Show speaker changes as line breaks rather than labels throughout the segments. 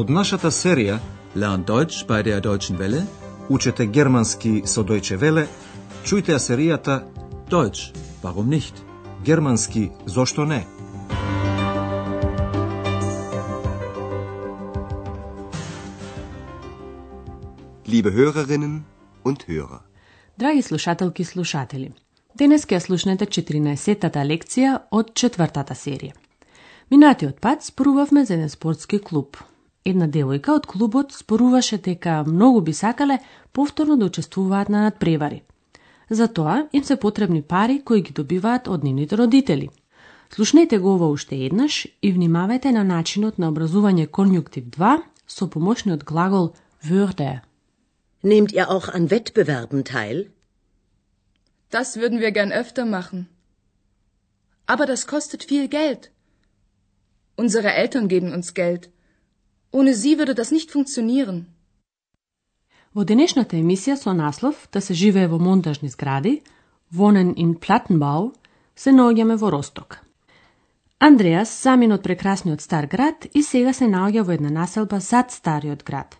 Од нашата серија
Lernt Deutsch bei der Deutschen Welle?
Учете германски со Deutsche Welle, чујте ја серијата
Deutsch, warum nicht?
Германски зошто не?
Liebe Hörerinnen und Hörer.
Драги слушателки и слушатели, денес ќе слушнете 14-тата лекција од четвртата серија. Минатиот пат спорувавме за еден спортски клуб. Една девојка од клубот споруваше дека многу би сакале повторно да учествуваат на надпревари. За тоа им се потребни пари кои ги добиваат од нивните родители. Слушнете го ова уште еднаш и внимавајте на начинот на образување конјуктив 2 со помошниот глагол würde.
Nehmt ihr auch an Wettbewerben teil?
Das würden wir gern öfter machen. Aber das kostet viel Geld. Unsere Eltern geben uns Geld. Ohne sie würde das nicht funktionieren.
Во денешната емисија со наслов да се живее во монтажни згради, Вонен ин Платенбау, се наоѓаме во Росток. Андреас замин од прекрасниот стар град и сега се наоѓа во една населба зад стариот град.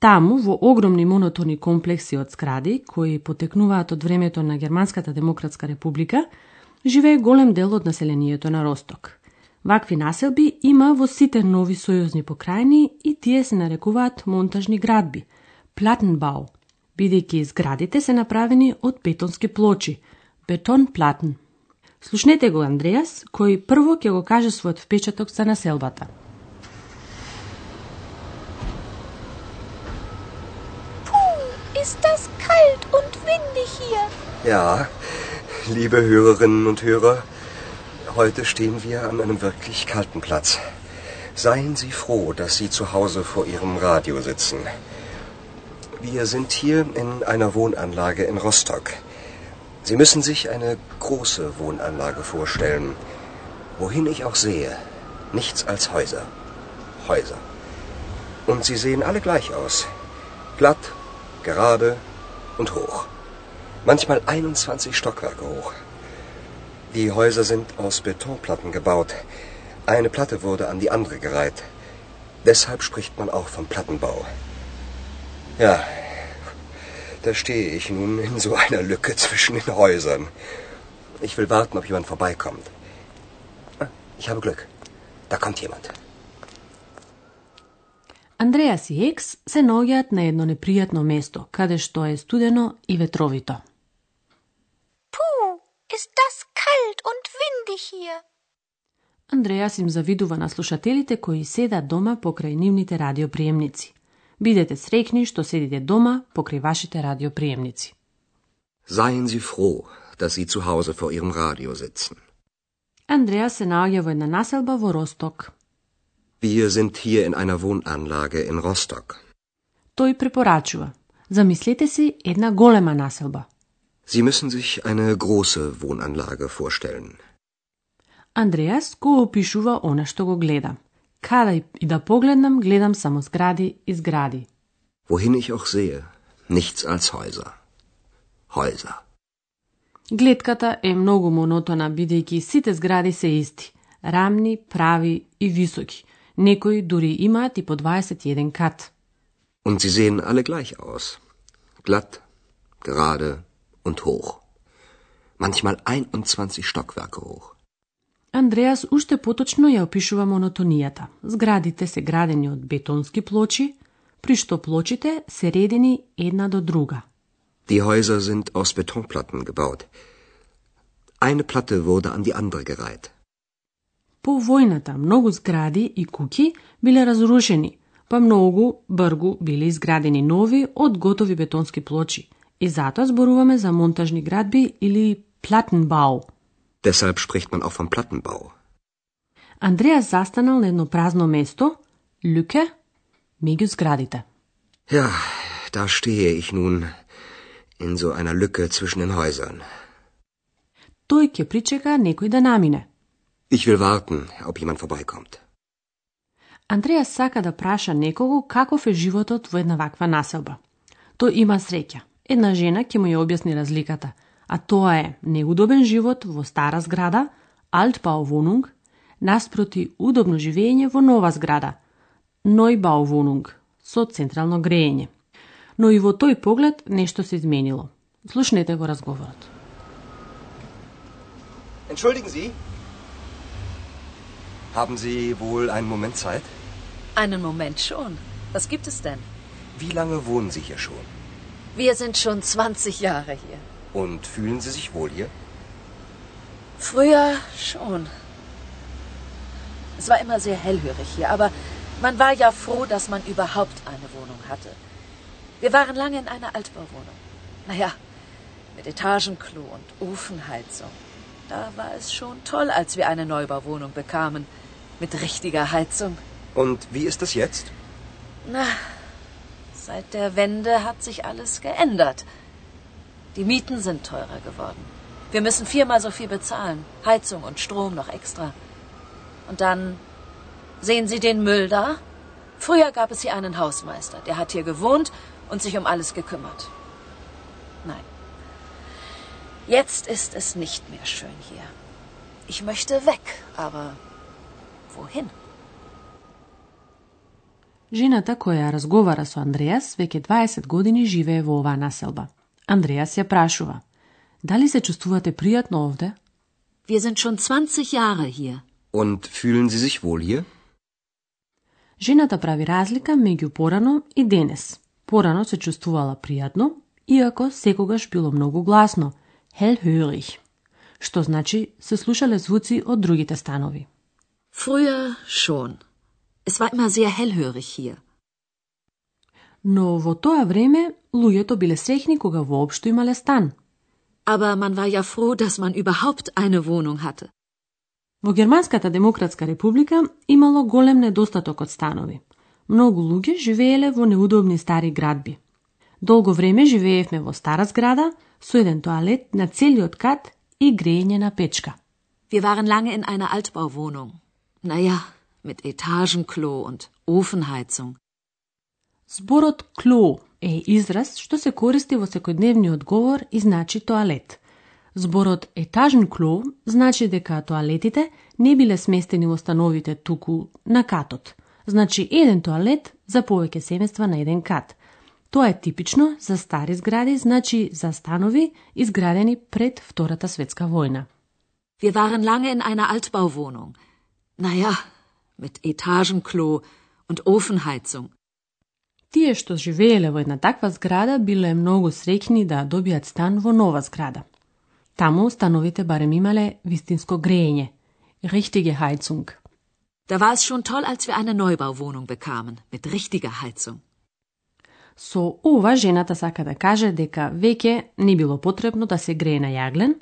Таму, во огромни монотони комплекси од згради, кои потекнуваат од времето на Германската демократска република, живее голем дел од населението на Росток. Вакви населби има во сите нови сојузни покрајни и тие се нарекуваат монтажни градби, Платенбау, бидејќи зградите се направени од бетонски плочи, бетон платен. Слушнете го Андреас, кој прво ќе го каже својот впечаток за населбата.
Ist das kalt und windig hier?
Ja, liebe Hörerinnen und Hörer, heute stehen wir an einem wirklich kalten Platz. Seien Sie froh, dass Sie zu Hause vor Ihrem Radio sitzen. Wir sind hier in einer Wohnanlage in Rostock. Sie müssen sich eine große Wohnanlage vorstellen. Wohin ich auch sehe, nichts als Häuser. Häuser. Und sie sehen alle gleich aus. Glatt, gerade und hoch. Manchmal 21 Stockwerke hoch. Die Häuser sind aus Betonplatten gebaut. Eine Platte wurde an die andere gereiht. Deshalb spricht man auch vom Plattenbau. Ja, da stehe ich nun in so einer Lücke zwischen den Häusern. Ich will warten, ob jemand vorbeikommt. Ah, ich habe Glück. Da kommt jemand.
Andreas X se nogat na jedno neprijatno mesto, kade što je studeno i vetrovito.
Puh, ist das windig hier.
Андреас им завидува на слушателите кои седат дома покрај нивните радиоприемници. Бидете среќни што седите дома покрај вашите радиоприемници.
Seien Sie froh, dass Sie zu Hause vor Ihrem Radio sitzen.
Андреас се наоѓа во една населба во Росток.
Wir sind hier in einer Wohnanlage in Rostock.
Тој препорачува. Замислете си една голема населба.
Sie müssen sich eine große Wohnanlage vorstellen.
Андреас го опишува она што го гледа. Каде и да погледнам, гледам само згради и згради.
Wohin ich auch sehe, nichts als Häuser. Häuser.
Гледката е многу монотона, бидејќи сите згради се исти. Рамни, прави и високи. Некои дури имаат и по 21 кат.
Und sie sehen alle gleich aus. Glatt, gerade und hoch. Manchmal 21 Stockwerke hoch.
Андреас уште поточно ја опишува монотонијата. Зградите се градени од бетонски плочи, при што плочите се редени една до друга.
Die Häuser sind aus Betonplatten gebaut. Eine Platte wurde an die andere gereiht.
По војната многу згради и куќи биле разрушени, па многу бргу биле изградени нови од готови бетонски плочи. И затоа зборуваме за монтажни градби или платенбау.
Deshalb spricht man auch vom Plattenbau.
Андреас застанал на едно празно место, Люке, меѓу зградите.
Ja, da stehe ich nun in so einer Lücke zwischen den Häusern.
Тој ќе причека некој да намине.
Ich will warten, ob jemand vorbeikommt.
Андреас сака да праша некого каков е животот во една ваква населба. Тој има среќа. Една жена ќе му ја објасни разликата, а тоа е неудобен живот во стара зграда, Altbauwohnung, наспроти удобно живење во нова зграда, Neubauwohnung, со централно грејење. Но и во тој поглед нешто се изменило. Слушнете го разговорот.
Entschuldigen Sie. Haben Sie wohl einen Moment Zeit?
Einen Moment schon. Was gibt es denn?
Wie lange wohnen Sie hier schon?
Wir sind schon 20 Jahre hier.
Und fühlen Sie sich wohl hier?
Früher schon. Es war immer sehr hellhörig hier, aber man war ja froh, dass man überhaupt eine Wohnung hatte. Wir waren lange in einer Altbauwohnung. Naja, mit Etagenklo und Ofenheizung. Da war es schon toll, als wir eine Neubauwohnung bekamen. Mit richtiger Heizung.
Und wie ist es jetzt?
Na, seit der Wende hat sich alles geändert. Die Mieten sind teurer geworden. Wir müssen viermal so viel bezahlen. Heizung und Strom noch extra. Und dann sehen Sie den Müll da? Früher gab es hier einen Hausmeister. Der hat hier gewohnt und sich um alles gekümmert. Nein. Jetzt ist es nicht mehr schön hier. Ich möchte weg, aber wohin?
Жената која разговара со Андреас веќе 20 години живее во оваа населба. Андреас ја прашува: Дали се чувствувате пријатно овде?
Wir sind schon 20 Jahre hier.
Und fühlen Sie sich wohl hier?
Жената прави разлика меѓу порано и денес. Порано се чувствувала пријатно, иако секогаш било многу гласно, hellhörig, што значи се слушале звуци од другите станови.
Früher schon. Es war immer sehr hellhörig hier.
Но во тоа време луѓето биле среќни кога воопшто имале стан.
Aber man war ja froh, dass man überhaupt eine Wohnung hatte.
Во Германската демократска република имало голем недостаток од станови. Многу луѓе живееле во неудобни стари градби. Долго време живеевме во стара зграда со еден тоалет на целиот кат и грејење на печка.
Wir waren lange in einer Altbauwohnung. Naja, mit Etagenklo und Ofenheizung.
Зборот кло е израз што се користи во секојдневниот говор и значи тоалет. Зборот етажен кло значи дека тоалетите не биле сместени во становите туку на катот. Значи еден тоалет за повеќе семејства на еден кат. Тоа е типично за стари згради, значи за станови изградени пред Втората светска војна.
Wir waren lange in einer Altbauwohnung. Naja, mit Etagenklo und Ofenheizung.
Тие што живееле во една таква зграда биле многу среќни да добијат стан во нова зграда. Таму становите барем имале вистинско грејење, richtige Heizung.
Da war es schon toll, als wir eine Neubauwohnung bekamen, mit richtiger Heizung.
Со ова жената сака да каже дека веќе не било потребно да се грее на јаглен,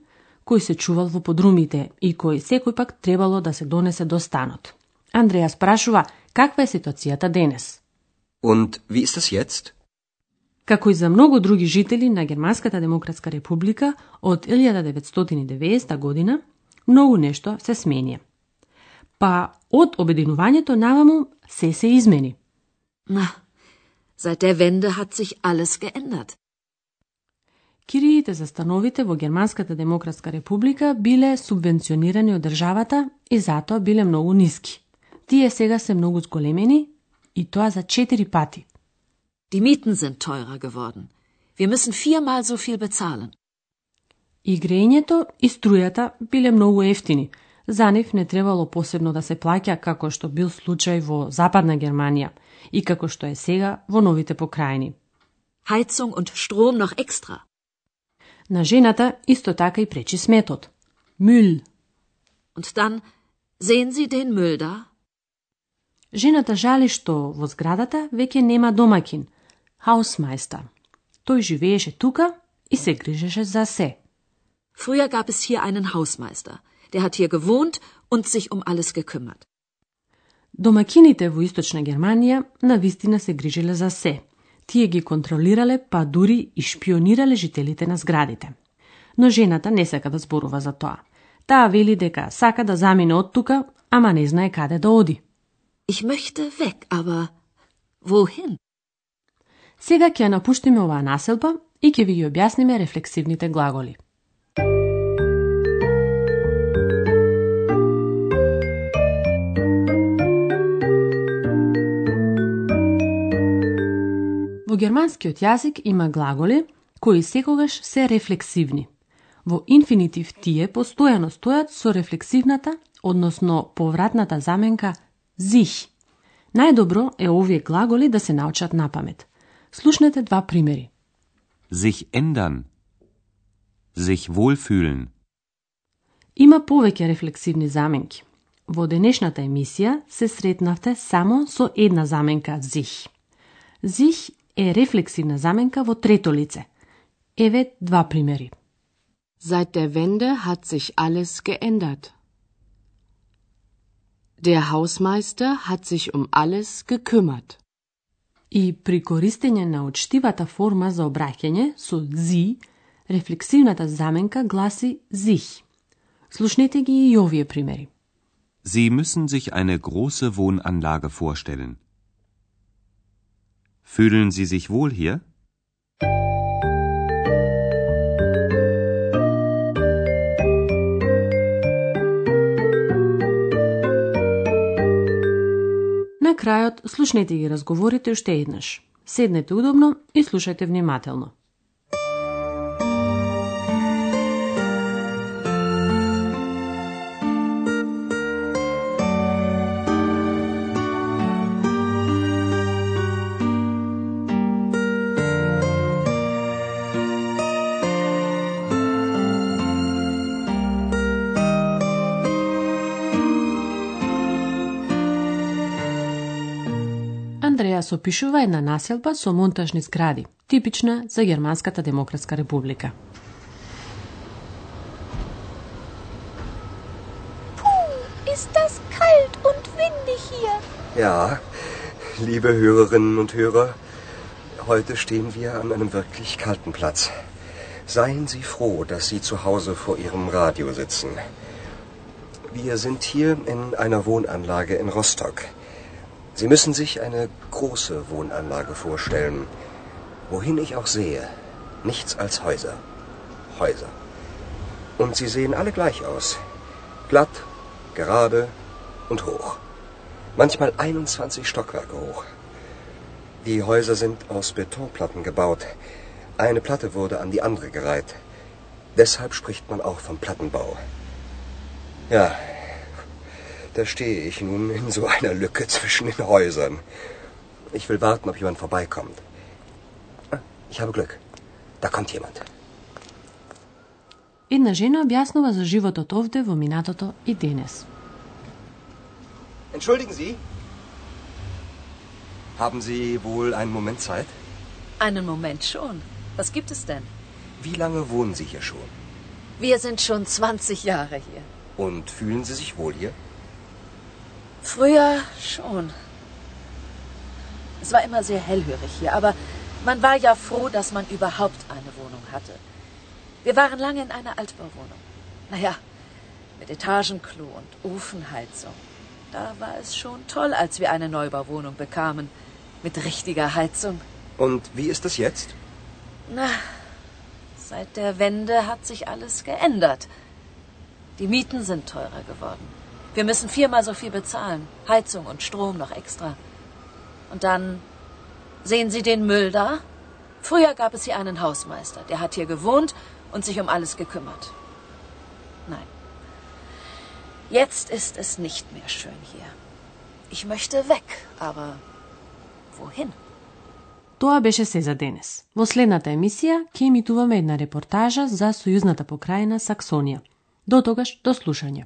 кој се чувал во подрумите и кој секој пак требало да се донесе до станот. Андреја спрашува каква е ситуацијата денес.
Und wie ist es jetzt?
Како и за многу други жители на Германската демократска република од 1990 година, многу нешто се смени. Па од обединувањето наваму се се измени.
Na, seit der Wende hat sich alles geändert.
Кириите за становите во Германската демократска република биле субвенционирани од државата и затоа биле многу ниски. Тие сега се многу зголемени и тоа за четири пати.
Die Mieten sind teurer geworden. Wir müssen viermal so viel bezahlen.
И грејењето и струјата биле многу ефтини. За нив не требало посебно да се плаќа како што бил случај во Западна Германија и како што е сега во новите покрајни.
Heizung und Strom noch extra.
На жената исто така и пречи сметот. Мюл.
Und dann sehen Sie den Müll da?
Жената жали што во зградата веќе нема домакин, хаусмајста. Тој живееше тука и се грижеше за се.
Früher gab es hier einen Hausmeister. Der hat hier gewohnt und sich um alles gekümmert.
Домакините во Источна Германија на вистина се грижеле за се. Тие ги контролирале, па дури и шпионирале жителите на зградите. Но жената не сака да зборува за тоа. Таа вели дека сака да замине од тука, ама не знае каде да оди.
Ich möchte weg, aber wohin?
Сега ќе напуштиме оваа населба и ќе ви ги објасниме рефлексивните глаголи. Во германскиот јазик има глаголи кои секогаш се рефлексивни. Во инфинитив тие постојано стојат со рефлексивната, односно повратната заменка зих. Најдобро е овие глаголи да се научат на памет. Слушнете два примери.
Sich ändern. Sich wohlfühlen.
Има повеќе рефлексивни заменки. Во денешната емисија се сретнавте само со една заменка зих. Зих е рефлексивна заменка во трето лице. Еве два примери.
Seit der Wende hat sich alles geändert. Der Hausmeister hat sich um alles gekümmert.
И при користење на учтивата форма за обраќање со зи, рефлексивната заменка гласи зих. Слушнете ги и овие примери.
Sie müssen sich eine große Wohnanlage vorstellen. Fühlen Sie sich wohl hier?
Крајот, слушнете ги разговорите уште еднаш. Седнете удобно и слушајте внимателно. Андреа опишува една населба со монтажни згради, типична за Германската демократска република.
Puh, ist das kalt und windig hier.
Ja, liebe Hörerinnen und Hörer, heute stehen wir an einem wirklich kalten Platz. Seien Sie froh, dass Sie zu Hause vor Ihrem Radio sitzen. Wir sind hier in einer Wohnanlage in Rostock. Sie müssen sich eine große Wohnanlage vorstellen. Wohin ich auch sehe, nichts als Häuser. Häuser. Und sie sehen alle gleich aus. Glatt, gerade und hoch. Manchmal 21 Stockwerke hoch. Die Häuser sind aus Betonplatten gebaut. Eine Platte wurde an die andere gereiht. Deshalb spricht man auch vom Plattenbau. Ja, da stehe ich nun in so einer Lücke zwischen den Häusern. Ich will warten, ob jemand vorbeikommt. Ah, Ich habe Glück. Da kommt jemand.
Една жена објаснува за животот овде во минатото и денес.
Entschuldigen Sie? Haben Sie wohl einen Moment Zeit?
Einen Moment schon. Was gibt es denn?
Wie lange wohnen Sie hier schon?
Wir sind schon 20 Jahre hier.
Und fühlen Sie sich wohl hier?
Früher schon. Es war immer sehr hellhörig hier, aber man war ja froh, dass man überhaupt eine Wohnung hatte. Wir waren lange in einer Altbauwohnung. Naja, mit Etagenklo und Ofenheizung. Da war es schon toll, als wir eine Neubauwohnung bekamen. Mit richtiger Heizung.
Und wie ist es jetzt?
Na, seit der Wende hat sich alles geändert. Die Mieten sind teurer geworden. Wir müssen viermal so viel bezahlen. Heizung und Strom noch extra. Und dann sehen Sie den Müll da? Früher gab es hier einen Hausmeister, der hat hier gewohnt und sich um alles gekümmert. Nein. Jetzt ist es nicht mehr schön hier. Ich möchte weg, aber wohin?
Тоа беше се за денес. Во следната емисија ќе емитуваме една репортажа за сојузната покрајна Саксонија. До тогаш, до слушање.